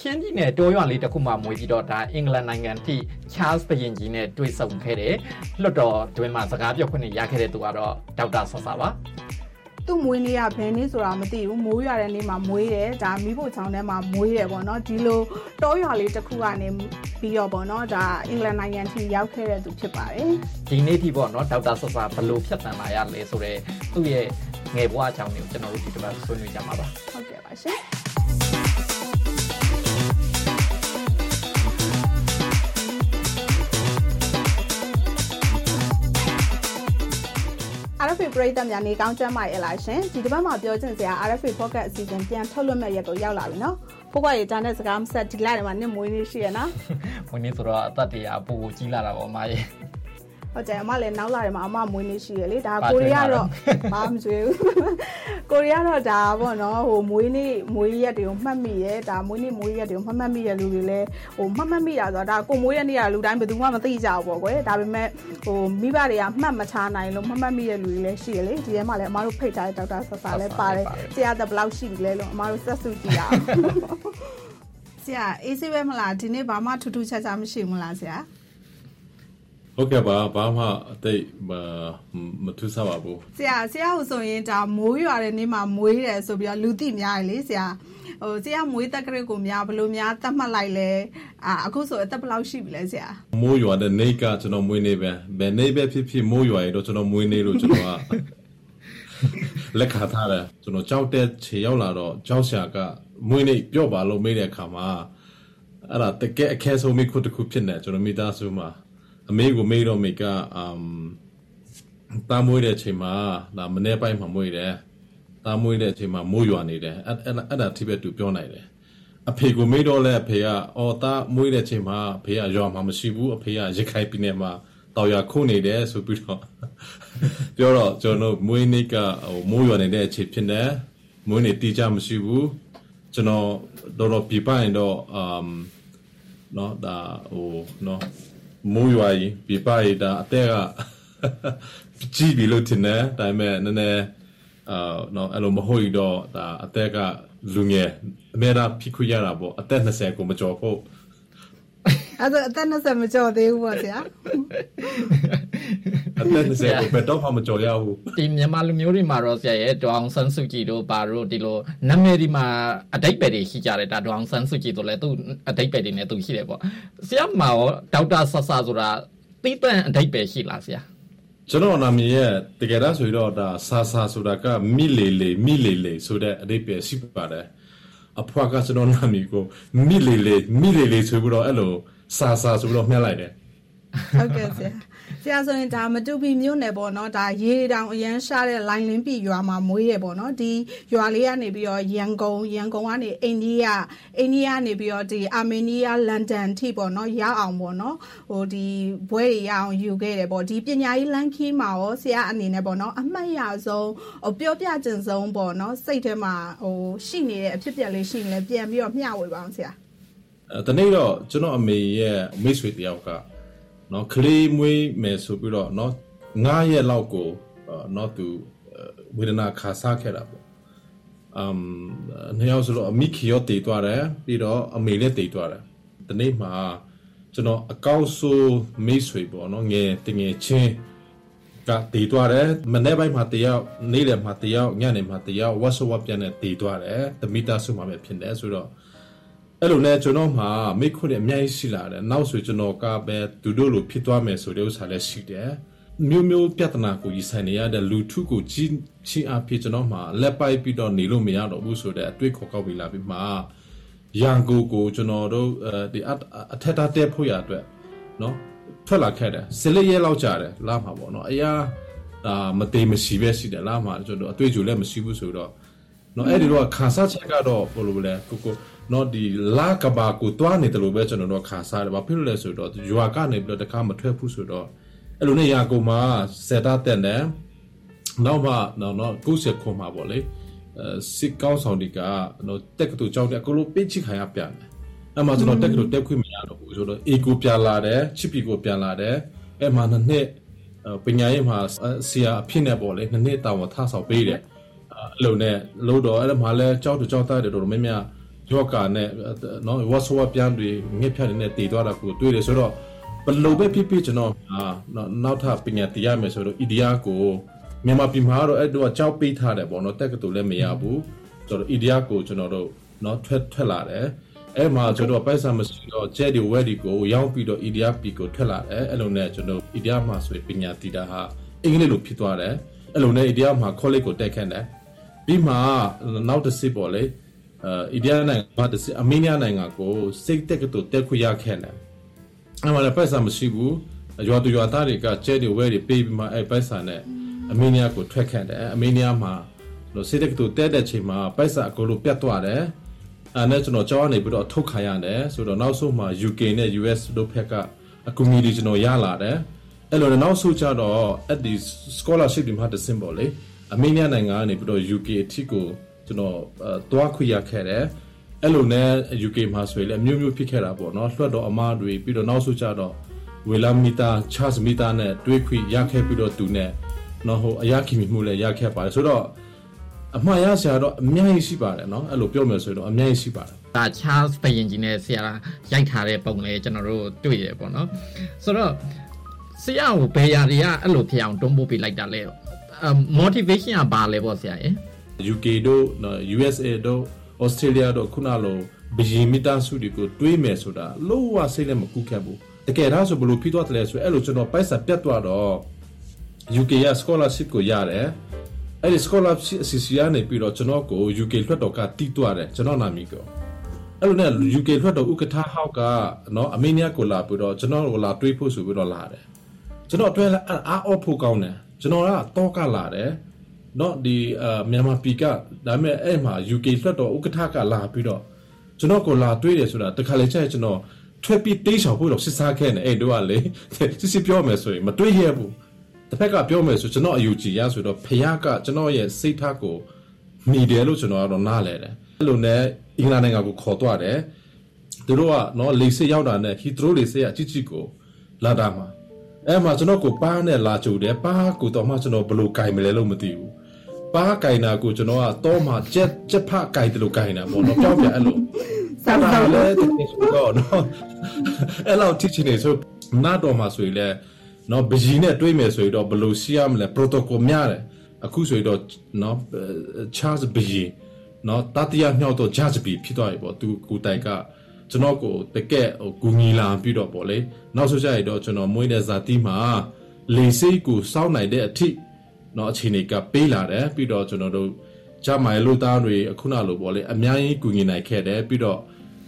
ချင်းပြည်နယ်တိုးရွာလေးတစ်ခုမှမွေးပြီးတော့ဒါအင်္ဂလန်နိုင်ငံထိ Charles ဘရင်ကြီးနဲ့တွေ့ဆုံခဲ့တယ်လွတ်တော်တွင်မှာစကားပြောခွင့်ရခဲ့တဲ့သူကတော့ဒေါက်တာဆဆပါသူ့မွေးနေ့ကဘယ်နေ့ဆိုတာမသိဘူးမိုးရွာတဲ့နေ့မှာမွေးတယ်ဒါမိဖို့ချောင်းထဲမှာမွေးတယ်ပေါ့နော်ဒီလိုတောရွာလေးတစ်ခုကနေပြီးတော့ပေါ့နော်ဒါအင်္ဂလန်နိုင်ငံထိရောက်ခဲ့တဲ့သူဖြစ်ပါတယ်ဒီနေ့ထိပေါ့နော်ဒေါက်တာဆဆဘလို့ဖြတ်တန်းလာရလဲဆိုတော့သူ့ရဲ့ငယ်ဘဝအကြောင်းတွေကိုကျွန်တော်တို့ဒီတစ်ပတ်ဆွေးနွေးကြမှာပါဟုတ်ကဲ့ပါရှင်။ RFA ပရိသတ်များနေကောင်းကျမ်းပါရဲ့လားရှင်ဒီတစ်ပတ်မှာပြောချင်စရာ RFA Podcast အစီအစဉ်ပြန်ထုတ်လွှင့်မဲ့ရက်ကိုရောက်လာပြီနော်ဖိုးကွာရေဂျာနဲ့စကားမဆက်ဒီလာတယ်မှာနင့်မွေးနေရှိရနော်မွေးနေဆိုတော့အသက်တရားပို့ကြီးလာတာပေါ့အမရဲ့ ဟုတ်တယ်အမလည်းနောက်လာတယ်မှာအမမွေးနေ့ရှိရလေဒါကိုရီးယားတော့ဘာမှမကြွေးဘူးကိုရီးယားတော့ဒါပေါ့နော်ဟိုမွေးနေ့မွေးရက်တွေကိုမှတ်မိရဲဒါမွေးနေ့မွေးရက်တွေကိုမှတ်မှတ်မိရလူတွေလည်းဟိုမှတ်မှတ်မိတာဆိုတော့ဒါကိုမွေးရက်နေ့ကလူတိုင်းဘယ်သူမှမသိကြဘူးပေါ့ကွယ်ဒါပေမဲ့ဟိုမိဘတွေကမှတ်မချနိုင်လို့မှတ်မှတ်မိရလူတွေလည်းရှိရလေဒီထဲမှာလည်းအမတို့ဖိတ်ထားတဲ့ဒေါက်တာဆဆာလည်းပါတယ်ဆရာသက်ဘယ်လောက်ရှိပြီလဲလို့အမတို့ဆက်စုကြည့်ရအောင်ဆရာအေးစေးပဲမလားဒီနေ့ဘာမှထူးထူးခြားခြားမရှိဘူးလားဆရာ ဟုတ်ကဲ့ပါဘာမှအသိမမထူးဆပါဘူးဆရာဆရာဟိုဆိုရင်ဒါမိုးရွာတဲ့နေ့မှာမွေးတယ်ဆိုပြီးတော့လူသိများလေဆရာဟိုဆရာမွေးတက်ကရက်ကိုများဘလို့များတတ်မှတ်လိုက်လဲအာအခုဆိုအသက်ဘယ်လောက်ရှိပြီလဲဆရာမိုးရွာတဲ့နေ့ကကျွန်တော်မွေးနေပဲဘယ်နေ့ပဲဖြစ်ဖြစ်မိုးရွာရတော့ကျွန်တော်မွေးနေလို့ကျွန်တော်ကလက်ခါထားတယ်ကျွန်တော်ကြောက်တဲ့ခြေရောက်လာတော့ကြောက်ရှာကမွေးနေပြော့ပါလို့မေးတဲ့အခါမှာအဲ့ဒါတကယ်အခဲဆုံးမိခုတစ်ခုဖြစ်နေကျွန်တော်မိသားစုမှာ အမေကိုမေးတော့မိကအမ်တာမွေးတဲ့အချိန်မှာဒါမနေ့ပိုင်းမှာမွေးတယ်တာမွေးတဲ့အချိန်မှာမိုးရွာနေတယ်အဲ့အဲ့ဒါထိပဲသူပြောနိုင်တယ်အဖေကိုမေးတော့လဲအဖေကအော်တာမွေးတဲ့အချိန်မှာအဖေကရွာမှာမရှိဘူးအဖေကရခိုင်ပြည်နယ်မှာတော်ရခုနေတယ်ဆိုပြီးတော့ပြောတော့ကျွန်တော်မွေးနေ့ကဟိုမိုးရွာနေတဲ့အချိန်ဖြစ်နေမွေးနေ့တီးကြမရှိဘူးကျွန်တော်တော်တော်ပြပရင်တော့အမ်နော်ဒါဟိုနော် မိုးရွာကြီးပြပရတာအသက်ကကြည့်ပြီလို့ထင်တယ်ဒါပေမဲ့နည်းနည်းအာနော်အဲ့လိုမဟုတ်တော့ဒါအသက်ကလူငယ်အမေရာဖိခွရတာပေါ့အသက်20ကိုမကျော်ဖို့အဲ့ဒါအသက်20မကျော်သေးဘူးပေါ့ဆရာ အသက်20ကိုဘယ်တော့မှမကျော်ရဘူးဒီမြန်မာလူမျိုးတွေမှာတော့ဆရာရဲ့ဒေါအောင်ဆန်းစုကြည်တို့ဘာတို့ဒီလိုနာမည်ဒီမှာအတိတ်ပဲတွေရှိကြတယ်ဒါဒေါအောင်ဆန်းစုကြည်တို့လည်းသူအတိတ်ပဲတွေနဲ့သူရှိတယ်ပေါ့ဆရာမှာရောဒေါက်တာဆဆဆိုတာသိတန်အတိတ်ပဲရှိလားဆရာကျွန်တော်နာမည်ရဲ့တကယ်တော့ဆိုတော့ဒါဆာဆာဆိုတာကမိလေလေမိလေလေဆိုတဲ့အတိတ်ပဲရှိပါတယ်အဖွားကကျွန်တော်နာမည်ကိုမိလေလေမိလေလေဆိုပြီးတော့အဲ့လိုဆာဆာဆိုပြီးတော့မှတ်လိုက်တယ်ဟုတ်ကဲ့ဆရာဆ ရာဆိုရင်ဒါမတူပီမြို့နယ်ပေါ့နော်ဒါရေတောင်အရန်ရှားတဲ့လိုင်းလင်းပြီရွာမှာမွေးရပေါ့နော်ဒီရွာလေးကနေပြီးတော့ရန်ကုန်ရန်ကုန်ကနေအိန္ဒိယအိန္ဒိယကနေပြီးတော့ဒီအာမေးနီးယားလန်ဒန်ထိပေါ့နော်ရောက်အောင်ပေါ့နော်ဟိုဒီဘွဲတွေရအောင်ယူခဲ့တယ်ပေါ့ဒီပညာရေးလမ်းခီးမှာရောဆရာအနေနဲ့ပေါ့နော်အမှတ်ရဆုံးဟိုပြောပြကျင်ဆုံးပေါ့နော်စိတ်ထဲမှာဟိုရှိနေတဲ့အဖြစ်ပြက်လေးရှိနေလဲပြန်ပြီးတော့မျှဝေပါအောင်ဆရာအဲတနေ့တော့ကျွန်တော်အမေရဲ့မိတ်ဆွေတယောက်က နော်ကလေးမွေးမယ်ဆိုပြီးတော့နော်9ရက်လောက်ကိုနော်သူဝေဒနာခါစားခဲ့တာပေါ့အမ်နှစ်ယောက်ဆိုတော့အမိခီရောတည်သွားတယ်ပြီးတော့အမေလည်းတည်သွားတယ်ဒီနေ့မှာကျွန်တော်အကောက်ဆိုးမိတ်ဆွေပေါ့နော်ငယ်တငယ်ချင်းကတည်သွားတယ်မနေ့ပိုင်းမှာတယောက်နေ့လယ်မှာတယောက်ညနေမှာတယောက် WhatsApp ပြန်နဲ့တည်သွားတယ်တမီတာစုမှာပဲဖြစ်တယ်ဆိုတော့ အဲ့လိုနဲ့ကျွန်တော်မှမိခွန်းအများကြီးရှိလာတယ်နောက်ဆိုကျွန်တော်ကပဲသူတို့လိုဖြစ်သွားမယ်ဆိုတဲ့ဥစ္စာလည်းရှိတယ်မျိုးမျိုးပြဿနာကိုကြီးဆိုင်နေရတဲ့လူထုကိုကြီးချင်းအဖြစ်ကျွန်တော်မှလက်ပိုက်ပြီးတော့နေလို့မရတော့ဘူးဆိုတဲ့အတွေ့ခေါ်ကောက်ပြီးလာပြီးမှရန်ကိုကိုကျွန်တော်တို့ဒီအထက်တာတက်ဖို့ရအတွက်နော်ထွက်လာခဲ့တယ်စလစ်ရဲလောက်ကြတယ်လာမှာပေါ့နော်အရာအာမသေးမရှိပဲရှိတယ်လာမှာကျွန်တော်အတွေ့အကြုံလည်းမရှိဘူးဆိုတော့နော်အဲ့ဒီတော့ခါစားချက်ကတော့ဘယ်လိုလဲကိုကို နော်ဒီလာကဘာကိုတွားနေတယ်လို့ပဲကျွန်တော်တို့ခါစားတယ်ဘာဖြစ်လို့လဲဆိုတော့ရွာကနေပြီးတော့တခါမထွက်ဘူးဆိုတော့အဲ့လိုနဲ့ရာကိုမှာစက်တာတက်တယ်နောက်မှနော်နော်ကိုယ်ဆက်ခွန်မှာပေါ့လေအဲစစ်ကောင်းဆောင်ဒီကနော်တက်ကတူကြောက်တယ်အကလို့ပိတ်ချိခိုင်ရပြန်တယ်အဲ့မှာကျွန်တော်တက်ကတူတက်ခွင့်မရတော့ဘူးဆိုတော့အေကိုပြန်လာတယ်ချစ်ပီကိုပြန်လာတယ်အဲ့မှာနှစ်နှစ်ပညာရေးမှာဆရာအဖြစ်နဲ့ပေါ့လေနှစ်နှစ်တာဝန်ထဆောင်ပေးတယ်အဲ့လိုနဲ့လို့တော့အဲ့မှာလဲကြောက်တူကြောက်သားတယ်တော်တော်များများ ယောဂနဲ့နော်ဝါဆိုဝပြန်တွေငှက်ဖြတ်နေတည်သွားတာကိုတွေ့တယ်ဆိုတော့ဘလို့ပဲဖြစ်ဖြစ်ကျွန်တော်အာနောက်ထပ်ပညာတရားမယ်ဆိုတော့ idea ကိုမြန်မာပြည်မှာတော့အဲ့တော့ကြောက်ပေးထားတယ်ပေါ့နော်တက်ကတူလည်းမရဘူးဆိုတော့ idea ကိုကျွန်တော်တို့နော်ထွက်ထွက်လာတယ်အဲ့မှာကျွန်တော်ပိုက်ဆံမရှိတော့ jet တွေ web တွေကိုရောက်ပြီးတော့ idea p ကိုထွက်လာတယ်အဲ့လိုနဲ့ကျွန်တော် idea မှာဆိုရင်ပညာတည်တာဟာအင်္ဂလိပ်လိုဖြစ်သွားတယ်အဲ့လိုနဲ့ idea မှာ college ကိုတက်ခန့်တယ်ပြီးမှနောက်တစ်စစ်ပေါ့လေ အဲအိန္ဒိယနိုင်ငံကတစ်စစ်အမေးနီးယားနိုင်ငံကိုစိတ်တက်ကတူတက်ခွရခဲ့တယ်အဲ့မှာလည်းပိုက်ဆံမရှိဘူးရွာသူရွာသားတွေကကျဲတွေဝဲတွေပေးပြီးမှအဲ့ပိုက်ဆံနဲ့အမေးနီးယားကိုထွက်ခန့်တယ်အမေးနီးယားမှာလို့စိတ်တက်ကတူတက်တဲ့ချိန်မှာပိုက်ဆံအကုန်လုံးပြတ်သွားတယ်အဲ့နဲ့ကျွန်တော်ကြောင်းနေပြီးတော့ထုတ်ခါရတယ်ဆိုတော့နောက်ဆုံးမှာ UK နဲ့ US တို့ဖက်ကအကူအညီတွေကျွန်တော်ရလာတယ်အဲ့လိုနောက်ဆုံးကြတော့အဲ့ဒီ scholarship ဒီမှာတစင်ပေါ်လေအမေးနီးယားနိုင်ငံကနေပြီးတော့ UK အထိကို ကျွန်တော်တွားခွေရခဲ့တယ်အဲ့လိုနဲ့ UK မှာဆိုရင်လည်းအမျိုးမျိုးဖြစ်ခဲ့တာပေါ့နော်လွှတ်တော်အမားတွေပြီးတော့နောက်ဆုံးကြတော့ဝေလာမီတာချာစ်မီတာနဲ့တွေးခွေရခဲ့ပြီးတော့သူနဲ့နော်ဟိုအရာခင်မှုလည်းရခဲ့ပါတယ်ဆိုတော့အမှားရဆရာတော့အများကြီးရှိပါတယ်နော်အဲ့လိုပြောမယ်ဆိုရင်တော့အများကြီးရှိပါတယ်ဒါ Charles ဘယင်ကြီးနဲ့ဆရာရိုက်ထားတဲ့ပုံလေးကျွန်တော်တို့တွေ့ရပေါ့နော်ဆိုတော့ဆရာကိုဘယ်ရာတွေကအဲ့လိုဖြစ်အောင်တွန်းပို့ပေးလိုက်တာလဲ motivation ကဘာလဲပေါ့ဆရာရေ UK တို့ USA တို့ Australia တို့ခုနလိုဘယင်မီတာစုတွေကိုတွေးမယ်ဆိုတာလို့ဝစိတ်လည်းမကူးခဲ့ဘူးတကယ်ဒါဆိုဘလို့ဖြစ်သွားတယ်ဆိုအဲ့လိုကျွန်တော်ပိုက်ဆံပြတ်သွားတော့ UK ရ scholarship ကိုရတယ်အဲ့ဒီ scholarship အစီအစီကနေပြီးတော့ကျွန်တော်ကို UK လွှတ်တော်ကတီးသွားတယ်ကျွန်တော်နာမည်ကိုအဲ့လိုနဲ့ UK လွှတ်တော်ဥက္ကဋ္ဌဟောက်ကနော်အမေနီးယားကိုလာပြီးတော့ကျွန်တော်ကိုလာတွေးဖို့ဆိုပြီးတော့လာတယ်ကျွန်တော်အတွဲအားအော့ဖို့ကောင်းတယ်ကျွန်တော်ကတော့ကလာတယ် နော်ဒီအာမြန်မာပြည်ကဒါပေမဲ့အဲ့မှာ UK လွှတ်တော်ဥက္ကဋ္ဌကလာပြီးတော့ကျွန်တော်ကိုလာတွေ့တယ်ဆိုတာတခါလေကျရင်ကျွန်တော်ထွက်ပြီးတိတ်ဆောင်ဖို့တော့စစ်စားခဲ့နေအဲ့တို့ကလေစစ်စစ်ပြောမယ်ဆိုရင်မတွေ့ရဘူးတစ်ဖက်ကပြောမယ်ဆိုကျွန်တော်အယူကြည်ရဆိုတော့ဖခင်ကကျွန်တော်ရဲ့စိတ်ထားကိုမိတယ်လို့ကျွန်တော်ကတော့နားလဲတယ်အဲ့လိုနဲ့အင်္ဂလန်နိုင်ငံကိုခေါ်သွားတယ်သူတို့ကနော်လေစစ်ရောက်တာနဲ့ဟီထရိုးလေစစ်ရအချစ်ချစ်ကိုလာတာမှာ အဲ့မှာကျွန်တော်ကိုပါးနဲ့လာကြိုတယ်ပါးကိုတော့မှကျွန်တော်ဘလို့ကင်မလဲလို့မသိဘူးပါးကင်တာကိုကျွန်တော်ကတော့မှကြက်ကြက်ဖကင်တယ်လို့ကင်တာပေါ့နော်ပြောင်းပြန်အဲ့လိုစမ်းပါလေတကယ်ဆိုတော့နော်အဲ့လောက်ထိချင်နေဆိုနားတော်မှာဆိုရင်လည်းနော်ဘဂျီနဲ့တွေးမယ်ဆိုရင်တော့ဘလို့စီရမလဲ protocol များတယ်အခုဆိုရင်တော့နော် Charles ဘဂျီနော်တတိယမြောက်တော့ judge ပြီဖြစ်သွားပြီပေါ့သူကိုတိုင်က ကျွန်တော်ကိုတကက်ဟိုကူညီလာပြီးတော့ပေါ့လေနောက်ဆိုကြရတော့ကျွန်တော်မွေးတဲ့ဇာတိမှာလေစိတ်ကိုစောင့်နိုင်တဲ့အထိเนาะအခြေအနေကပေးလာတယ်ပြီးတော့ကျွန်တော်တို့ဂျမိုင်လူသားတွေအခုနလိုပေါ့လေအများကြီးကူညီနိုင်ခဲ့တယ်ပြီးတော့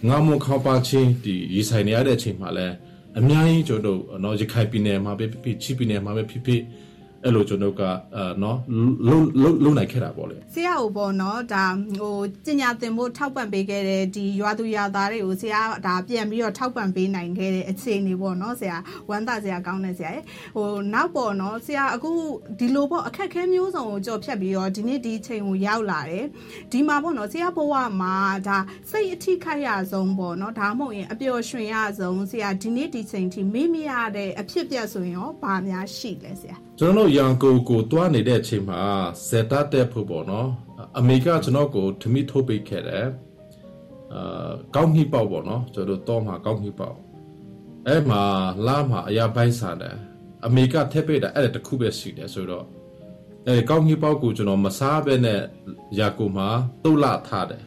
ငါမွန်ခေါပါချင်းဒီရေဆိုင်နေရတဲ့အချိန်မှာလည်းအများကြီးကျွန်တော်တို့เนาะရခိုင်ပြည်နယ်မှာပဲဖြစ်ဖြစ်ချီပြည်နယ်မှာပဲဖြစ်ဖြစ် အဲ့လိုကျွန်တော်ကအာနော်လုံလုံလုံနိုင်ခဲ့တာပေါ့လေဆရာကိုပေါ့နော်ဒါဟိုကျညာတင်ဖို့ထောက်ပံ့ပေးခဲ့တဲ့ဒီရွာသူရွာသားတွေကိုဆရာဒါပြန်ပြီးတော့ထောက်ပံ့ပေးနိုင်ခဲ့တဲ့အခြေအနေပေါ့နော်ဆရာဝမ်းသာဆရာကောင်းတဲ့ဆရာရေဟိုနောက်ပေါ့နော်ဆရာအခုဒီလိုပေါ့အခက်ခဲမျိုးစုံကိုကြော်ဖြတ်ပြီးတော့ဒီနေ့ဒီချိန်ကိုရောက်လာတယ်ဒီမှာပေါ့နော်ဆရာဘဝမှာဒါစိတ်အထိခိုက်ရဆုံးပေါ့နော်ဒါမှမဟုတ်ရင်အပျော်ရွှင်ရဆုံးဆရာဒီနေ့ဒီချိန်ထိမေ့မရတဲ့အဖြစ်ပြက်ဆိုရင်ရောဘာများရှိလဲဆရာ ကျွန်တော်တို့ရန်ကုန်ကိုတွားနေတဲ့အချိန်မှာဇက်တာတက်ဖို့ပေါ့နော်အမေကကျွန်တော်ကိုထမိထုတ်ပေးခဲ့တယ်အာကောင်းကြီးပေါက်ပေါ့နော်ကျွန်တော်တို့တော့မှာကောင်းကြီးပေါက်အဲ့မှာလာမှာအရာပိုင်းစားတယ်အမေကထက်ပေးတာအဲ့ဒါတခုပဲရှိတယ်ဆိုတော့အဲကောင်းကြီးပေါက်ကိုကျွန်တော်မစားဘဲနဲ့ရာကိုမှာတုတ်လထားတယ်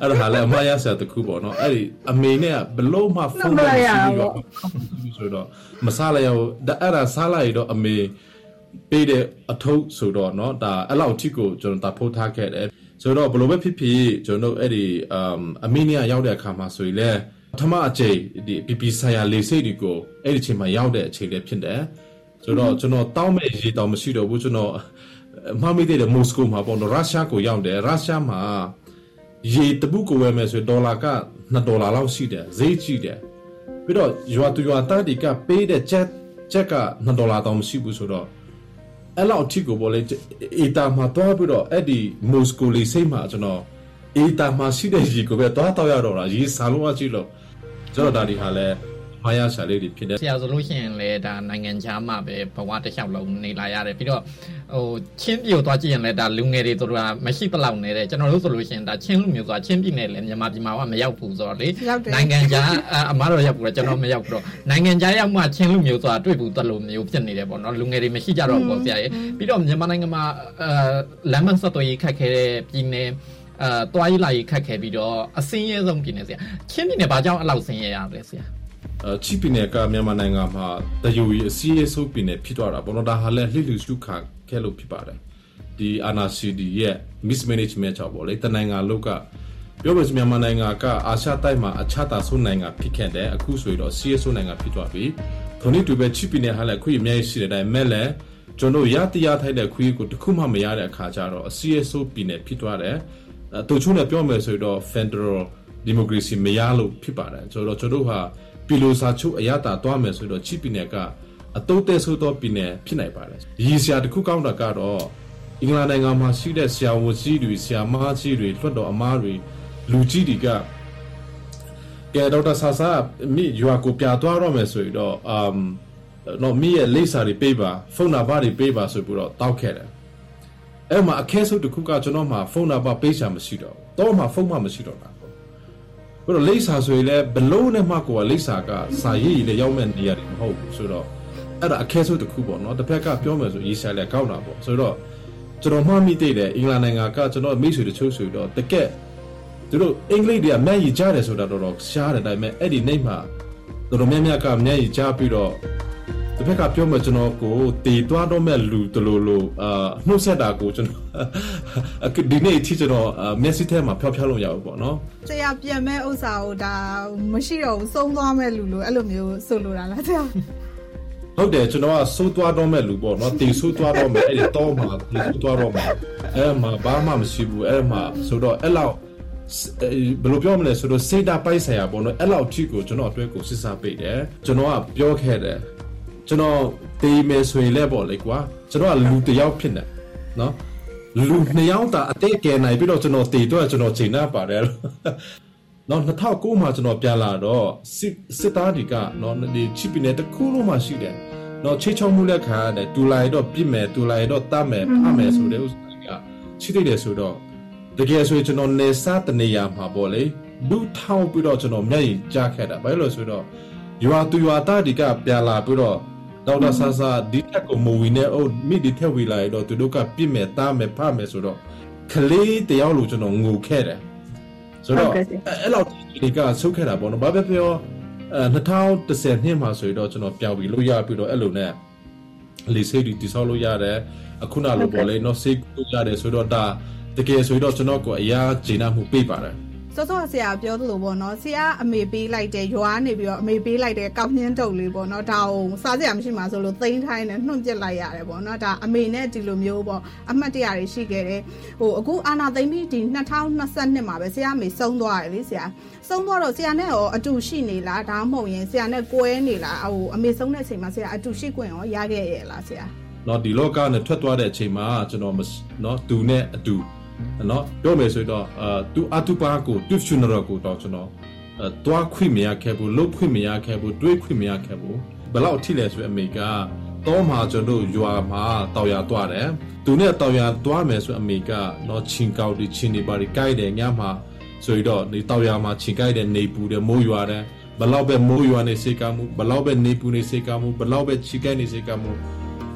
အဲ့ဒါဟာလည်းအမရဆရာတခုပေါ့နော်အဲ့ဒီအမေနဲ့ကဘလို့မှဖုန်းနဲ့ရှိပြီးတော့ဆိုတော့မစားလိုက်ရဘူးဒါအဲ့ဒါစားလိုက်တော့အမေပေးတဲ့အထုပ်ဆိုတော့နော်ဒါအဲ့လောက်ထိကိုကျွန်တော်ဒါဖိုးထားခဲ့တယ်ဆိုတော့ဘလို့ပဲဖြစ်ဖြစ်ကျွန်တော်အဲ့ဒီအမ်အမေနဲ့ရောက်တဲ့အခါမှာဆိုရင်လည်းပထမအကြိမ်ဒီပီပီဆိုင်ရာလေစိတ်တွေကိုအဲ့ဒီအချိန်မှာရောက်တဲ့အချိန်လည်းဖြစ်တယ်ဆိုတော့ကျွန်တော်တောင်းမဲ့ရေးတောင်းမရှိတော့ဘူးကျွန်တော်မမေ့တဲ့မိုစကိုမှာပေါ့နော်ရုရှားကိုရောက်တယ်ရုရှားမှာ ရေတပုကိုဝယ်မယ်ဆိုဒေါ်လာက2ဒေါ်လာလောက်ရှိတယ်ဈေးကြီးတယ်ပြီးတော့ရွာသူရွာသားတွေကပေးတဲ့ချက်ချက်က2ဒေါ်လာတောင်မရှိဘူးဆိုတော့အဲ့လောက်အထိကိုပေါ့လေအေတာမှာတွားပြီးတော့အဲ့ဒီမော်စကိုလေးစိတ်မှာကျွန်တော်အေတာမှာရှိတဲ့ရေကိုပဲတွားတော့ရတော့တာရေစားလို့အကြည့်လို့ကျွန်တော်ဒါဒီဟာလဲ မှားရရှာလေးတွေဖြစ်တယ်ဆရာဆိုလို့ရှိရင်လည်းဒါနိုင်ငံခြားမှာပဲဘဝတစ်လျှောက်လုံးနေလာရတယ်ပြီးတော့ဟိုချင်းပြည်ကိုသွားကြည့်ရင်လည်းဒါလူငယ်တွေတို့ကမရှိတလောက်နေတဲ့ကျွန်တော်တို့ဆိုလို့ရှိရင်ဒါချင်းလူမျိုးဆိုတာချင်းပြည်နယ်လည်းမြန်မာပြည်မှာကမရောက်ဘူးဆိုတော့လေရောက်တယ်နိုင်ငံခြားအအမားတော့ရောက်ဘူးလေကျွန်တော်မရောက်ဘူးတော့နိုင်ငံခြားရောက်မှချင်းလူမျိုးဆိုတာတွေ့ဘူးတလို့မျိုးဖြစ်နေတယ်ပေါ့နော်လူငယ်တွေမရှိကြတော့ဘူးပေါ့ဆရာရဲ့ပြီးတော့မြန်မာနိုင်ငံမှာအဲလမ်းမဆက်သွယ်ရေးခက်ခဲတဲ့ပြည်နယ်အဲတွားရေးလာရေးခက်ခဲပြီးတော့အစင်းရဲဆုံးပြည်နယ်ဆရာချင်းပြည်နယ်ဘာကြောင့်အဲ့လောက်ဆင်းရဲရလဲဆရာအဲ ချီပီနယ်ကမြန်မာနိုင်ငံမှာတယူရီအစီအဆုပ်ပီနယ်ဖြစ်သွားတာပေါ့နော်ဒါဟာလည်းလှိလူရှုခါခဲလို့ဖြစ်ပါတယ်ဒီအာနာစီဒီရဲ့ mismanagement ကြောင့်ပေါ့လေတနိုင်ငံလုံးကပြောလို့ဆိုမြန်မာနိုင်ငံကအာရှတိုက်မှာအခြားတာဆုံးနိုင်ငံဖြစ်ခဲ့တယ်အခုဆိုရင်တော့ CSO နိုင်ငံဖြစ်သွားပြီထို့နည်းတူပဲချီပီနယ်ဟာလည်းခွင့်အများကြီးရှိတဲ့အတိုင်းမဲ့လည်းကျွန်တော်ရတရားထိုက်တဲ့ခွင့်ကိုတခုမှမရတဲ့အခါကျတော့ CSO ပြည်နယ်ဖြစ်သွားတယ်အဲတူချုံနဲ့ပြောမယ်ဆိုတော့ Federal Democracy မရလို့ဖြစ်ပါတယ်ဆိုတော့ကျွန်တော်တို့ဟာ ပီလိုစာချုပ်အရတာတွားမယ်ဆိုတော့ချီပီနယ်ကအတုတ်တဲ့ဆိုတော့ပြည်နယ်ဖြစ်နိုင်ပါတယ်ရည်စရာတစ်ခုကောင်းတာကတော့အင်္ဂလန်နိုင်ငံမှာရှိတဲ့ဆရာဝန်ကြီးတွေဆရာမကြီးတွေလွှတ်တော်အမားတွေလူကြီးတွေကကဲဒေါက်တာဆာဆာမိယူအကိုပြသွားတော့မယ်ဆိုရင်တော့အမ်တော့မိရဲ့လိပ်စာတွေပေးပါဖုန်းနံပါတ်တွေပေးပါဆိုပြီးတော့တောက်ခဲ့တယ်အဲ့မှာအခဲဆုံးတစ်ခုကကျွန်တော်မှာဖုန်းနံပါတ်ပေးချာမရှိတော့ဘူးတော့မှဖုန်းမှမရှိတော့တာ ပေါ့ဘယ်တော့လိပ်စာဆိုရင်လည်းဘလို့နဲ့မှကိုကလိပ်စာကစာရေးရည်လည်းရောက်မဲ့နေရတယ်မဟုတ်ဘူးဆိုတော့အဲ့ဒါအခဲဆုံးတစ်ခုပေါ့နော်တစ်ဖက်ကပြောမယ်ဆိုရေးဆိုင်လည်းကောက်တာပေါ့ဆိုတော့ကျွန်တော်မှတ်မိသေးတယ်အင်္ဂလန်နိုင်ငံကကျွန်တော်မိတ်ဆွေတချို့ဆိုတော့တကက်သူတို့အင်္ဂလိပ်တွေကမျက်ရည်ကြားတယ်ဆိုတာတော့တော့ရှားတယ်ဒါပေမဲ့အဲ့ဒီနေ့မှာတော်တော်များများကမျက်ရည်ကြားပြီးတော့ တစ်ဖက်ကပြောမယ်ကျွန်တော်ကိုတည်သွားတော့မဲ့လူတလို့လို့အာနှုတ်ဆက်တာကိုကျွန်တော်အခုဒီနေ့အထိကျွန်တော်အာမျက်စိထဲမှာဖျောက်ဖျက်လို့ရဘူးပေါ့နော်ဆရာပြန်မဲ့ဥစ္စာကိုဒါမရှိတော့ဘူးသုံးသွားမဲ့လူလို့အဲ့လိုမျိုးဆိုလိုတာလားဆရာဟုတ်တယ်ကျွန်တော်ကစိုးသွားတော့မဲ့လူပေါ့နော်တင်စိုးသွားတော့မဲ့အဲ့ဒီတော့မှာတင်စိုးသွားတော့မဲ့အဲ့မှာဘာမှမရှိဘူးအဲ့မှာဆိုတော့အဲ့လောက်ဘယ်လိုပြောမလဲဆိုတော့စေတာပိုက်ဆိုင်ရာပေါ့နော်အဲ့လောက်ထိကိုကျွန်တော်အတွက်ကိုစစ်စားပေးတယ်ကျွန်တော်ကပြောခဲ့တယ် ကျွန်တော်တေးမယ်ဆိုရင်လည်းပေါ့လေကွာကျွန်တော်ကလူတစ်ယောက်ဖြစ်နေနော်လူနှစ်ယောက်တာအတိတ်ကယ်နိုင်ပြီးတော့ကျွန်တော်တေတော့ကျွန်တော်ချိန်နာပါတယ်လို့နော်2009မှာကျွန်တော်ပြန်လာတော့စစ်စစ်သားတွေကနော်ဒီချစ်ပီနယ်တစ်ခုလုံးမှာရှိတယ်နော်ချိတ်ချုံမှုလက်ခံရတယ်တူလိုက်တော့ပြစ်မယ်တူလိုက်တော့တတ်မယ်ဖတ်မယ်ဆိုတဲ့ဥစ္စာကရှိသေးတယ်ဆိုတော့တကယ်ဆိုရင်ကျွန်တော်နေစားတနေရာမှာပေါ့လေလူထောက်ပြီးတော့ကျွန်တော်မျက်ရည်ကြားခဲ့တာဘာလို့လဲဆိုတော့ရွာသူရွာသားတွေကပြန်လာပြီးတော့ ဒေါက်တာဆာဆာဒီတက်ကိုမဝီနဲ့အိုမိဒီထက်ဝီလာရတော့သူတို့ကပြစ်မယ်တားမယ်ဖတ်မယ်ဆိုတော့ကလေးတယောက်လိုကျွန်တော်ငိုခဲ့တယ်ဆိုတော့အဲ့အဲ့လောက်ဒီကဆုတ်ခဲ့တာပေါ့နော်ဘာပဲပြောအဲ2010နှစ်မှာဆိုရင်တော့ကျွန်တော်ပြောင်းပြီးလို့ရပြီးတော့အဲ့လိုနဲ့လေစိတ်ဒီတိဆောက်လို့ရတယ်အခုနလိုပေါ့လေနော်စိတ်လို့ရတယ်ဆိုတော့ဒါတကယ်ဆိုရင်တော့ကျွန်တော်ကိုအရာဂျင်းနာမှုပေးပါတယ် စောစောဆရာပြောသလိုပေါ့နော်ဆရာအမေပေးလိုက်တဲ့ရွာနေပြီးတော့အမေပေးလိုက်တဲ့ကောက်ညင်းတုပ်လေးပေါ့နော်ဒါအောင်စားစရာမရှိမှဆိုလို့သိမ်းထိုင်းနဲ့နှွန့်ပစ်လိုက်ရတယ်ပေါ့နော်ဒါအမေနဲ့ဒီလိုမျိုးပေါ့အမှတ်တရတွေရှိခဲ့တယ်ဟိုအခုအာနာသိမ့်ပြီးဒီ2022မှာပဲဆရာအမေဆုံးသွားတယ်လေဆရာဆုံးသွားတော့ဆရာနဲ့ရောအတူရှိနေလားဒါမှမဟုတ်ရင်ဆရာနဲ့ကွဲနေလားဟိုအမေဆုံးတဲ့အချိန်မှာဆရာအတူရှိခွင့်ရောရခဲ့ရဲ့လားဆရာနော်ဒီလောကနဲ့ထွက်သွားတဲ့အချိန်မှာကျွန်တော်နော်သူနဲ့အတူ နော်ပြောမယ်ဆိုတော့အာသူအတူပါကိုတူရှင်နရကိုတော့ကျွန်တော်တွားခွင့်မရခဲ့ဘူးလုတ်ခွင့်မရခဲ့ဘူးတွေးခွင့်မရခဲ့ဘူးဘလောက်ထိလဲဆိုအမေကတော့မှာကျွန်တော်ရွာမှာတောက်ရသွားတယ်သူနဲ့တောက်ရသွားမယ်ဆိုအမေကတော့ချင်းကောက်တွေချင်းတွေပါတွေကြိုက်တယ်ညမှာဆိုတော့ဒီတောက်ရမှာချင်းကြိုက်တယ်နေပူတယ်မိုးရွာတယ်ဘလောက်ပဲမိုးရွာနေစေကမှုဘလောက်ပဲနေပူနေစေကမှုဘလောက်ပဲချီကဲနေစေကမှု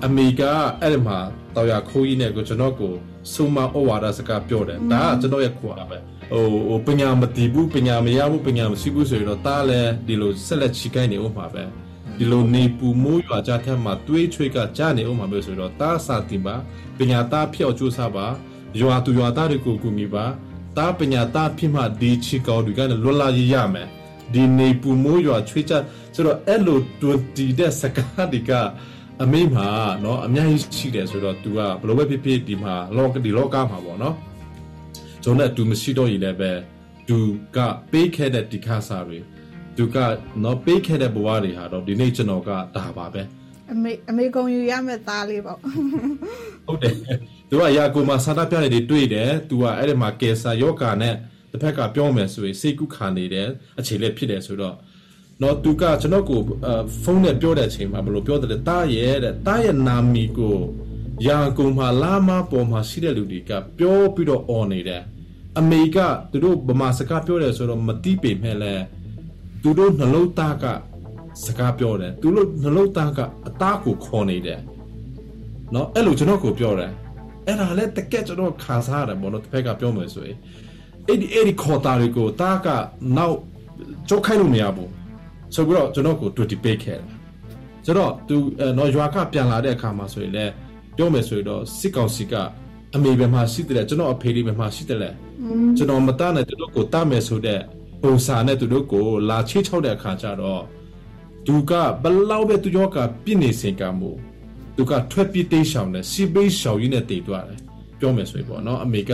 အမေကအဲ့ဒီမှာတောက်ရခိုးကြီးနဲ့ကိုကျွန်တော်ကို စုမဩဝါဒစကားပြောတယ်ဒါကကျွန်တော်ရဲ့ခွာပဲဟိုဟိုပညာမတည်ဘူးပညာမရဘူးပညာမရှိဘူးဆိုရင်တော့တားလဲဒီလိုဆက်လက်ချီကိုင်းနေဦးမှာပဲဒီလိုနေပူမိုးရွာကြတဲ့မှာတွေးချွေးကကြားနေဦးမှာပဲဆိုတော့တားစာတင်ပါပညာသားဖျောက်ကြိုးစားပါရွာသူရွာသားတွေကိုကူညီပါတားပညာသားဖြစ်မှဒီချီကောင်းတွေကလည်းလွတ်လာရရမယ်ဒီနေပူမိုးရွာချွေးချဆိုတော့အဲ့လိုတွန်တီတဲ့စကားတွေက အမေမှာเนาะအများကြီးရှိတယ်ဆိုတော့ तू ကဘလို့ပဲဖြစ်ဖြစ်ဒီမှာလောကဒီလောကမှာပေါ့เนาะကျွန်တော်နဲ့ तू မရှိတော့ရည်လည်းပဲ तू ကပေးခဲ့တဲ့ဒီခါစာတွေ तू ကเนาะပေးခဲ့တဲ့ဘဝတွေဟာတော့ဒီနေ့ကျွန်တော်ကဒါပါပဲ အမေအမေကုံယူရမယ့်သားလေးပေါ့ ဟုတ်တယ် तू ကရာကိုမှာစာတပြနေတွေတွေ့တယ် तू ကအဲ့ဒီမှာကယ်ဆာယောဂာနဲ့တစ်ဖက်ကပြောမယ်ဆိုရင်စိတ်ကုခါနေတယ်အခြေလက်ဖြစ်တယ်ဆိုတော့ နော်သူကကျွန်တော်ကိုဖုန်းနဲ့ပြောတဲ့အချိန်မှာဘယ်လိုပြောတယ်လဲတားရဲ့တဲ့တားရဲ့နာမီကိုရာကုန်မှာလာမပေါ်မှာရှိတဲ့လူတွေကပြောပြီးတော့អော်နေတယ်အမေကသူတို့ဗမာစကားပြောတယ်ဆိုတော့မတိပေမဲ့လဲသူတို့နှလုံးသားကစကားပြောတယ်သူတို့နှလုံးသားကအသားကိုခေါ်နေတယ်နော်အဲ့လိုကျွန်တော်ကိုပြောတယ်အဲ့ဒါလည်းတကက်ကျွန်တော်ခံစားရတယ်ဘောနော်တစ်ဖက်ကပြောမယ်ဆိုရင်အဲ့ဒီအဲ့ဒီခေါ်တာတွေကိုတားကနောက်ကြိုးခိုင်းလို့မရဘူး ဆိုပြီးတော့ကျွန်တော်ကိုတွေ့တိပေးခဲ့တယ်ဆိုတော့သူနော်ရွာကပြန်လာတဲ့အခါမှာဆိုရင်လည်းပြောမယ်ဆိုရင်တော့စစ်ကောင်စီကအမေဘယ်မှာရှိတယ်လဲကျွန်တော်အဖေလေးဘယ်မှာရှိတယ်လဲကျွန်တော်မတတ်နဲ့သူတို့ကိုတတ်မယ်ဆိုတဲ့ပုံစာနဲ့သူတို့ကိုလာချိချောက်တဲ့အခါကျတော့သူကဘလောက်ပဲသူရောကပြစ်နေစင်ကမှုသူကထွက်ပြေးတိတ်ရှောင်တယ်စီပေးရှောင်ရင်းနဲ့တည်သွားတယ်ပြောမယ်ဆိုရင်ပေါ့နော်အမေက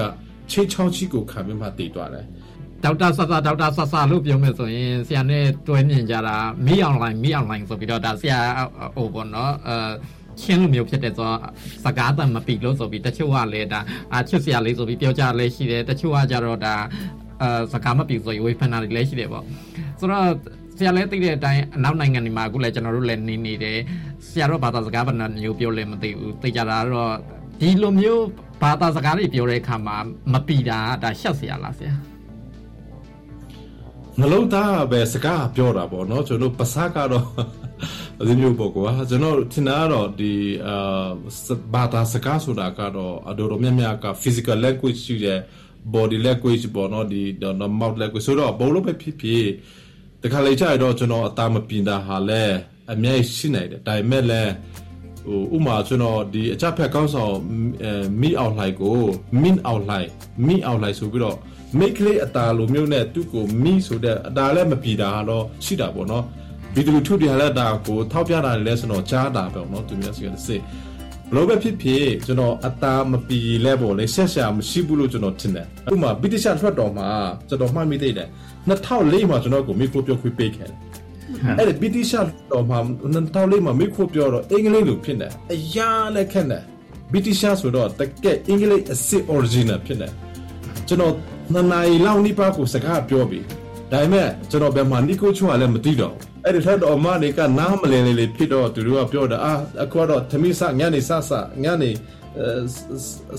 ချိချောက်ချီကိုခံပြီးမှတည်သွားတယ် ဒေါက်တာဆဆဒေါက်တာဆဆလို့ပြောမယ်ဆိုရင်ဆရာနဲ့တွဲမြင်ကြတာမိအွန်လိုင်းမိအွန်လိုင်းဆိုပြီးတော့ဒါဆရာဟိုပေါ့နော်အဲချင်းလိုမျိုးဖြစ်တဲ့ဆိုစကားတန်မပြီလို့ဆိုပြီးတချို့ကလည်းဒါအချစ်စရာလေးဆိုပြီးပြောကြလဲရှိတယ်တချို့ကကြတော့ဒါအဲစကားမပြီဆိုရင်ဝေဖန်တာတွေလည်းရှိတယ်ပေါ့ဆိုတော့ဆရာလည်းသိတဲ့အတိုင်းအနောက်နိုင်ငံတွေမှာအခုလည်းကျွန်တော်တို့လည်းနေနေတယ်ဆရာတို့ဘာသာစကားဘယ်နှမျိုးပြောလဲမသိဘူးသိကြတာတော့ဒီလိုမျိုးဘာသာစကားတွေပြောတဲ့အခါမှာမပီတာဒါရှက်စရာလားဆရာ နှလုံးသားပဲစကားပြောတာပေါ့နော်ကျွန်တော်ပါစာကတော့ဒီမျိုးပေါ့ကွာကျွန်တော်ထင်တာတော့ဒီအာဘာသာစကားဆိုတာကတော့အတော်များများက physical language ရှိတဲ့ body language ပေါ့နော်ဒီ mouth language ဆိုတော့ဘုံလို့ပဲဖြစ်ဖြစ်တခါလေကြာတော့ကျွန်တော်အသားမပြင်းတာဟာလဲအများကြီးရှိနေတယ်ဒါပေမဲ့လည်းဟိုဥမာကျွန်တော်ဒီအချက်ဖက်ကောင်းဆောင်မိအောင်လိုက်ကို min အောင်လိုက်မိအောင်လိုက်ဆိုပြီးတော့ မိတ်ကလေးအตาလိုမျိုးနဲ့သူ့ကိုမိဆိုတဲ့အตาလည်းမပြေတာတော့ရှိတာပေါ့နော်ဗီဒီယိုထုတရားလက်တာကိုထောက်ပြတာလည်းကျွန်တော်ကြားတာပေါ့နော်သူမျိုးစီကစစ်ဘလို့ပဲဖြစ်ဖြစ်ကျွန်တော်အตาမပြေလဲပေါ့လေဆက်ရှာမရှိဘူးလို့ကျွန်တော်ထင်တယ်ဥမာဗီဒီရှာထွက်တော်မှာကျွန်တော်မှတ်မိသေးတယ်2004မှာကျွန်တော်ကိုမီခရိုပြောခွေးပေးခဲ့တယ်အဲ့ဒီဗီဒီရှာတော်မှာ2004မှာမီခရိုပြောတော့အင်္ဂလိပ်လိုဖြစ်တယ်အရာလည်းခက်တယ်ဗီဒီရှာဆိုတော့တကယ်အင်္ဂလိပ်အစစ် original ဖြစ်တယ်ကျွန်တော် နှစ်နာရီလောက်နိပါကိုစကားပြောပြီးဒါပေမဲ့ကျွန်တော်ဘယ်မှာနီကိုချွာလည်းမသိတော့အဲ့ဒီထက်တော့မတွေကနားမလည်လေဖြစ်တော့သူတို့ကပြောတာအာအခုတော့သမီးစညနေစစညနေ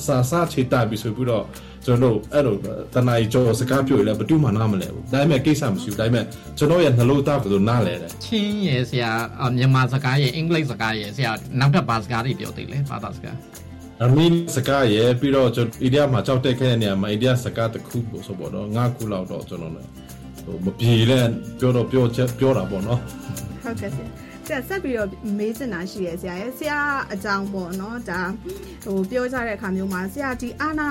စာစာချေတာပြီးဆိုပြီးတော့ကျွန်တော်အဲ့လိုတနားကြီးကြောစကားပြောရင်လည်းဘယ်သူမှနားမလဲဘူးဒါပေမဲ့ကိစ္စမရှိဘူးဒါပေမဲ့ကျွန်တော်ရဲ့နှလုံးသားကဆိုနားလဲတယ်ချင်းရဲ့ဆရာမြန်မာစကားရဲ့အင်္ဂလိပ်စကားရဲ့ဆရာနောက်ထပ်ဘာစကားတွေပြောသေးလဲဘာသာစကား အမင်းစကားရဲ့ပြီးတော့ကျွန်တော်အိန္ဒိယမှာကြောက်တက်ခဲ့တဲ့နေရာမှာအိန္ဒိယစကားတစ်ခုပို့ဆိုပေါ့တော့ငါးခုလောက်တော့ကျွန်တော်လည်းဟိုမပြေလဲပြောတော့ပြောချက်ပြောတာပေါ့နော်ဟုတ်ကဲ့ဆရာဆက်ပြီးတော့မေးချင်တာရှိရဲဆရာရဲ့ဆရာအကြောင်းပေါ့နော်ဒါဟိုပြောကြတဲ့အခါမျိုးမှာဆရာဒီအာနာ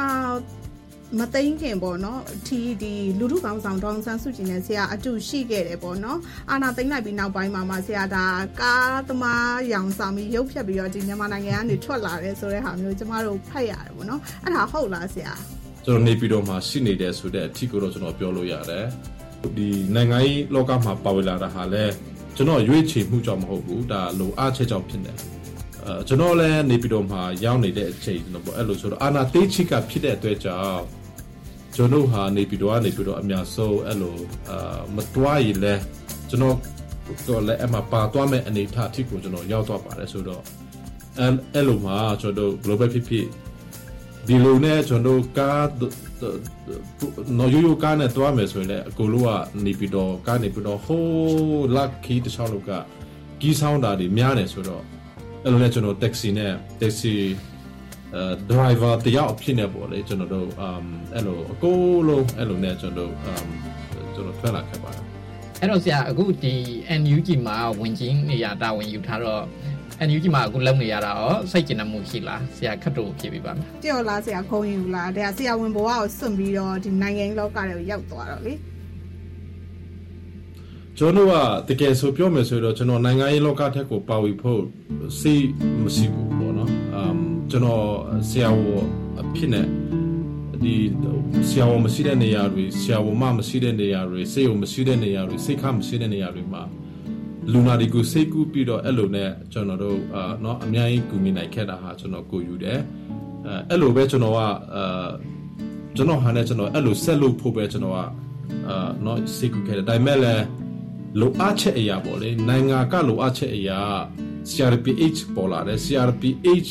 မသိန်းခင်ပေါ့နော်ဒီဒီလူထုကောင်းဆောင်ဒေါန်ဆန်းစုကြည်နဲ့ဆရာအတူရှိခဲ့တယ်ပေါ့နော်အာနာသိန်းလိုက်ပြီးနောက်ပိုင်းမှာမှဆရာဒါကားသမားရောင်ဆောင်ပြီးရုပ်ဖြတ်ပြီးတော့ဒီမြန်မာနိုင်ငံကနေထွက်လာတယ်ဆိုတဲ့ဟာမျိုးကျမတို့ဖတ်ရတယ်ပေါ့နော်အဲ့ဒါဟုတ်လားဆရာကျွန်တော်နေပြည်တော်မှာရှိနေတယ်ဆိုတဲ့အထီးကိုတော့ကျွန်တော်ပြောလို့ရတယ်ဒီနိုင်ငံရေးလောကမှာပါဝင်လာတာဟာလဲကျွန်တော်ရွေးချယ်မှုကြောင့်မဟုတ်ဘူးဒါလိုအားချက်ကြောင့်ဖြစ်နေအဲကျွန်တော်လည်းနေပြည်တော်မှာရောက်နေတဲ့အချိန်ကျွန်တော်ပေါ့အဲ့လိုဆိုတော့အာနာတေးချိကဖြစ်တဲ့အတွက်ကြောင့် ကျွန်တော်ဟာနေပြည်တော်ကနေပြီးတော့အများဆုံးအဲ့လိုအာမတွားရည်လဲကျွန်တော်တော့လည်းအမှပါသွားမဲ့အနေအထားအထိကိုကျွန်တော်ရောက်သွားပါတယ်ဆိုတော့အဲအဲ့လိုမှာကျွန်တော် global ဖြစ်ဖြစ်ဒီလိုနဲ့ကျွန်တော်ကားနော်ရိုးရိုးကားနဲ့တွားမယ်ဆိုရင်လည်းအကိုလိုကနေပြီးတော့ကားနေပြီးတော့ဟိုးလက်ခီတစ်ချောင်းလောက်ကကီးဆောင်တာတွေများတယ်ဆိုတော့အဲ့လိုနဲ့ကျွန်တော် taxi နဲ့ taxi အဲ driver တယောက်ဖြစ်နေပေါ့လေကျွန်တော်တို့ um အဲ့လိုအကိုလုံးအဲ့လိုနဲ့ကျွန်တော်တို့ um ကျွန်တော်ထွက်လာခဲ့ပါတယ်အဲ့တော့ဆရာအခုဒီ NUG မှာဝင်ချင်းနေရတာဝင်ယူထားတော့ NUG မှာအခုလုံနေရတာရောစိတ်ကျဉ်မှုရှိလားဆရာခက်တို့ဖြစ်ပြီးပါမလားကြော်လားဆရာခုံယူလားဒါဆရာဝင်ဘဝကိုစွန့်ပြီးတော့ဒီနိုင်ငံလောကတွေကိုရောက်သွားတော့လေကျွန်တော်ကတကယ်ဆိုပြောမယ်ဆိုတော့ကျွန်တော်နိုင်ငံရေးလောကထက်ကိုပါဝီဖို့စိတ်မရှိဘူးပေါ့နော်အမ် ကျွန်တော်ဆရာဝန်အဖြစ်နဲ့ဒီဆရာဝန်မရှိတဲ့နေရာတွေဆရာဝန်မမရှိတဲ့နေရာတွေစိတ်ုံမရှိတဲ့နေရာတွေစိတ်ခမရှိတဲ့နေရာတွေမှာလူနာတွေကိုစိတ်ကူးပြီးတော့အဲ့လိုနဲ့ကျွန်တော်တို့အာเนาะအများကြီးကူမိနိုင်ခဲ့တာဟာကျွန်တော်ကိုယူတယ်အဲအဲ့လိုပဲကျွန်တော်ကအာကျွန်တော်ဟာနဲ့ကျွန်တော်အဲ့လိုဆက်လုပ်ဖို့ပဲကျွန်တော်ကအာเนาะစိတ်ကူးခဲ့တယ်ဒါပေမဲ့လည်း လိုအပ်ချက်အရာပေါ့လေနိုင်ငံကလိုအပ်ချက်အရာ CRPH ပေါ်လာတယ် CRPH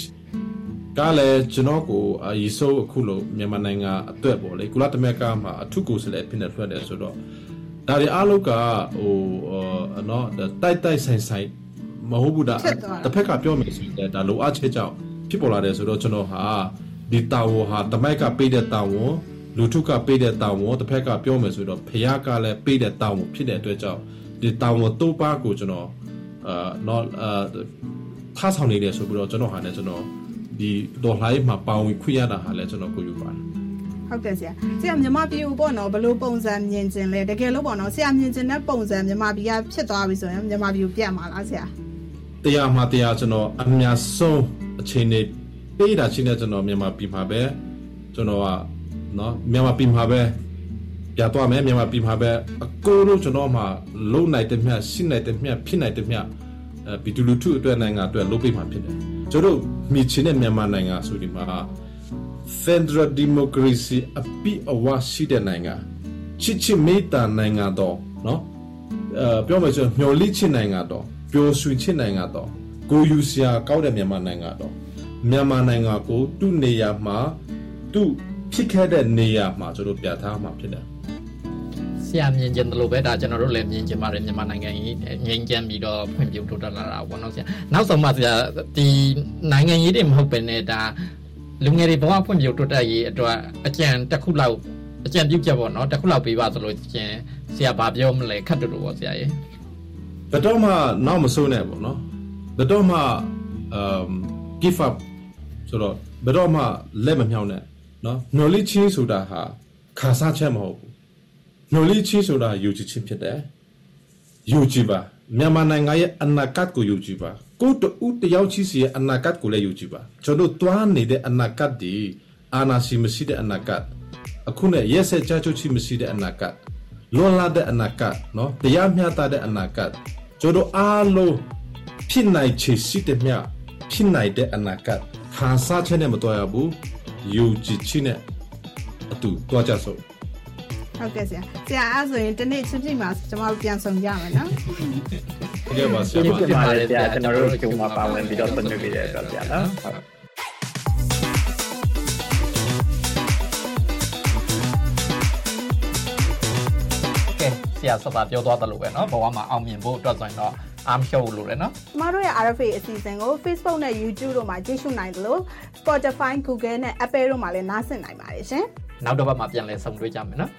ကလည်းကျွန်တော်ကိုအရေးဆိုးအခုလို့မြန်မာနိုင်ငံအတွက်ပေါ့လေကုလသမဂ္ဂမှာအထုကိုယ်စားလှယ်ဖြစ်နေထွက်တယ်ဆိုတော့ဒါတွေအားလုံးကဟိုနော်တိုက်တိုက်ဆိုင်ဆိုင်မဟုတ်ဘူးဒါတစ်ဖက်ကပြောမယ်ဆိုရင်ဒါလိုအပ်ချက်ကြောင့်ဖြစ်ပေါ်လာတယ်ဆိုတော့ကျွန်တော်ဟာဒီတာဝဟာတမိုက်ကပေးတဲ့တာဝန်လူထုကပေးတဲ့တာဝန်တစ်ဖက်ကပြောမယ်ဆိုတော့ဖះကလည်းပေးတဲ့တာဝန်ဖြစ်တဲ့အတွက်ကြောင့်ဒီတာဝန်တော့ပါကိုကျွန်တော်အာနော်အာထားဆောင်နေတယ်ဆိုပြီးတော့ကျွန်တော်ဟာလည်းကျွန်တော် ဒီတော်လှိုင်းမှာပါဝင်ခွင့်ရတာဟာလည်းကျွန်တော်ကိုယူပါတယ်ဟုတ်ကဲ့ဆရာဆရာမြန်မာပြည်ကိုပေါ့နော်ဘလို့ပုံစံမြင်ကျင်လဲတကယ်လို့ပေါ့နော်ဆရာမြင်ကျင်တဲ့ပုံစံမြန်မာပြည်ကဖြစ်သွားပြီဆိုရင်မြန်မာပြည်ကိုပြန်มาလားဆရာတရားမှာတရားကျွန်တော်အများဆုံးအချိန်နေပေးတာချင်းတဲ့ကျွန်တော်မြန်မာပြည်မှာပဲကျွန်တော်ကနော်မြန်မာပြည်မှာပဲပြသွားမယ်မြန်မာပြည်မှာပဲအကိုတို့ကျွန်တော်မှာလုံနိုင်တဲ့မြတ်ရှိနိုင်တဲ့မြတ်ဖြစ်နိုင်တဲ့မြတ်အဲဘီတူလူထုအတွက်နိုင်ငံအတွက်လုပ်ပေးမှာဖြစ်တယ် ကျွန်တော်မြချင်းတဲ့မြန်မာနိုင်ငံဆိုဒီမှာ Federal Democracy အပိအဝရှိတဲ့နိုင်ငံချစ်ချစ်မေတ္တာနိုင်ငံတော့နော်အဲပြောမယ်ဆိုမျော်လင့်ချင်နိုင်ငံတော့ပျော်ရွှင်ချင်နိုင်ငံတော့ကိုယူစရာကောက်တဲ့မြန်မာနိုင်ငံတော့မြန်မာနိုင်ငံကိုသူ့နေရာမှာသူ့ဖြစ်ခဲ့တဲ့နေရာမှာကျွန်တော်ပြထားမှာဖြစ်တယ် ဆရာမြင်ကျင်တယ်လို့ပဲဒါကျွန်တော်တို့လည်းမြင်ကျင်ပါတယ်မြန်မာနိုင်ငံကြီးငြိမ်းချမ်းပြီးတော့ဖွံ့ဖြိုးတိုးတက်လာတာပေါ့နော်ဆရာနောက်ဆုံးမှဆရာဒီနိုင်ငံရေးတွေမဟုတ်ပဲနဲ့ဒါလူငယ်တွေဘဝဖွံ့ဖြိုးတိုးတက်ရေးအတွက်အကြံတစ်ခုလောက်အကြံပြုချက်ပေါ့နော်တစ်ခုလောက်ပေးပါဆိုလို့ချင်းဆရာဘာပြောမလဲခတ်တူလို့ပေါ့ဆရာရေဘယ်တော့မှနောက်မစိုးနဲ့ပေါ့နော်ဘယ်တော့မှ um give up ဆိုတော့ဘယ်တော့မှလက်မမြောက်နဲ့နော်နှော်လိချင်းဆိုတာဟာခါစားချက်မဟုတ်ဘူး နှော်လိချင်းဆိုတာယူကြည်ခြင်းဖြစ်တယ်ယူကြည်ပါမြန်မာနိုင်ငံရဲ့အနာဂတ်ကိုယူကြည်ပါကိုတူတယောက်ချင်းစီရဲ့အနာဂတ်ကိုလည်းယူကြည်ပါကျွန်တော်တွားနေတဲ့အနာဂတ်ဒီအာနာစီမရှိတဲ့အနာဂတ်အခုနဲ့ရက်ဆက်ကြချုပ်ချမရှိတဲ့အနာဂတ်လွန်လာတဲ့အနာဂတ်နော်တရားမျှတတဲ့အနာဂတ်ကျွန်တော်အားလုံးဖြစ်နိုင်ချေရှိတဲ့မြဖြစ်နိုင်တဲ့အနာဂတ်ခါစားချက်နဲ့မတော်ရဘူးယုံကြည်ခြင်းနဲ့အတူတွားကြစို့ ဟုတ်ကဲ့ဆရာဆရာအဲ့ဆိုရင်ဒီနေ့ချင်းချင်းမှာကျွန်တော်တို့ပြန်ဆောင်ကြမယ်နော်ဟုတ်ကဲ့ပါဆရာပါပြန်ပါတယ်ဆရာကျွန်တော်တို့ဂျုံမှာပါဝင်ပြီးတော့ဆွေးနွေးပေးတဲ့အတွက်ဆရာနော်ဟုတ်ကဲဆရာစတာပြောသွားတယ်လို့ပဲเนาะဘဝမှာအောင်မြင်ဖို့အတွက်ဆိုရင်တော့အားဖြုတ်လို့ရနော်ကျမတို့ရဲ့ RFA အစီအစဉ်ကို Facebook နဲ့ YouTube တို့မှာကြည့်ရှုနိုင်တယ်လို့ Spotify Google နဲ့ Apple တို့မှာလည်းနားဆင်နိုင်ပါတယ်ရှင်နောက်တစ်ပတ်မှာပြန်လည်ဆုံတွေ့ကြမယ်နော်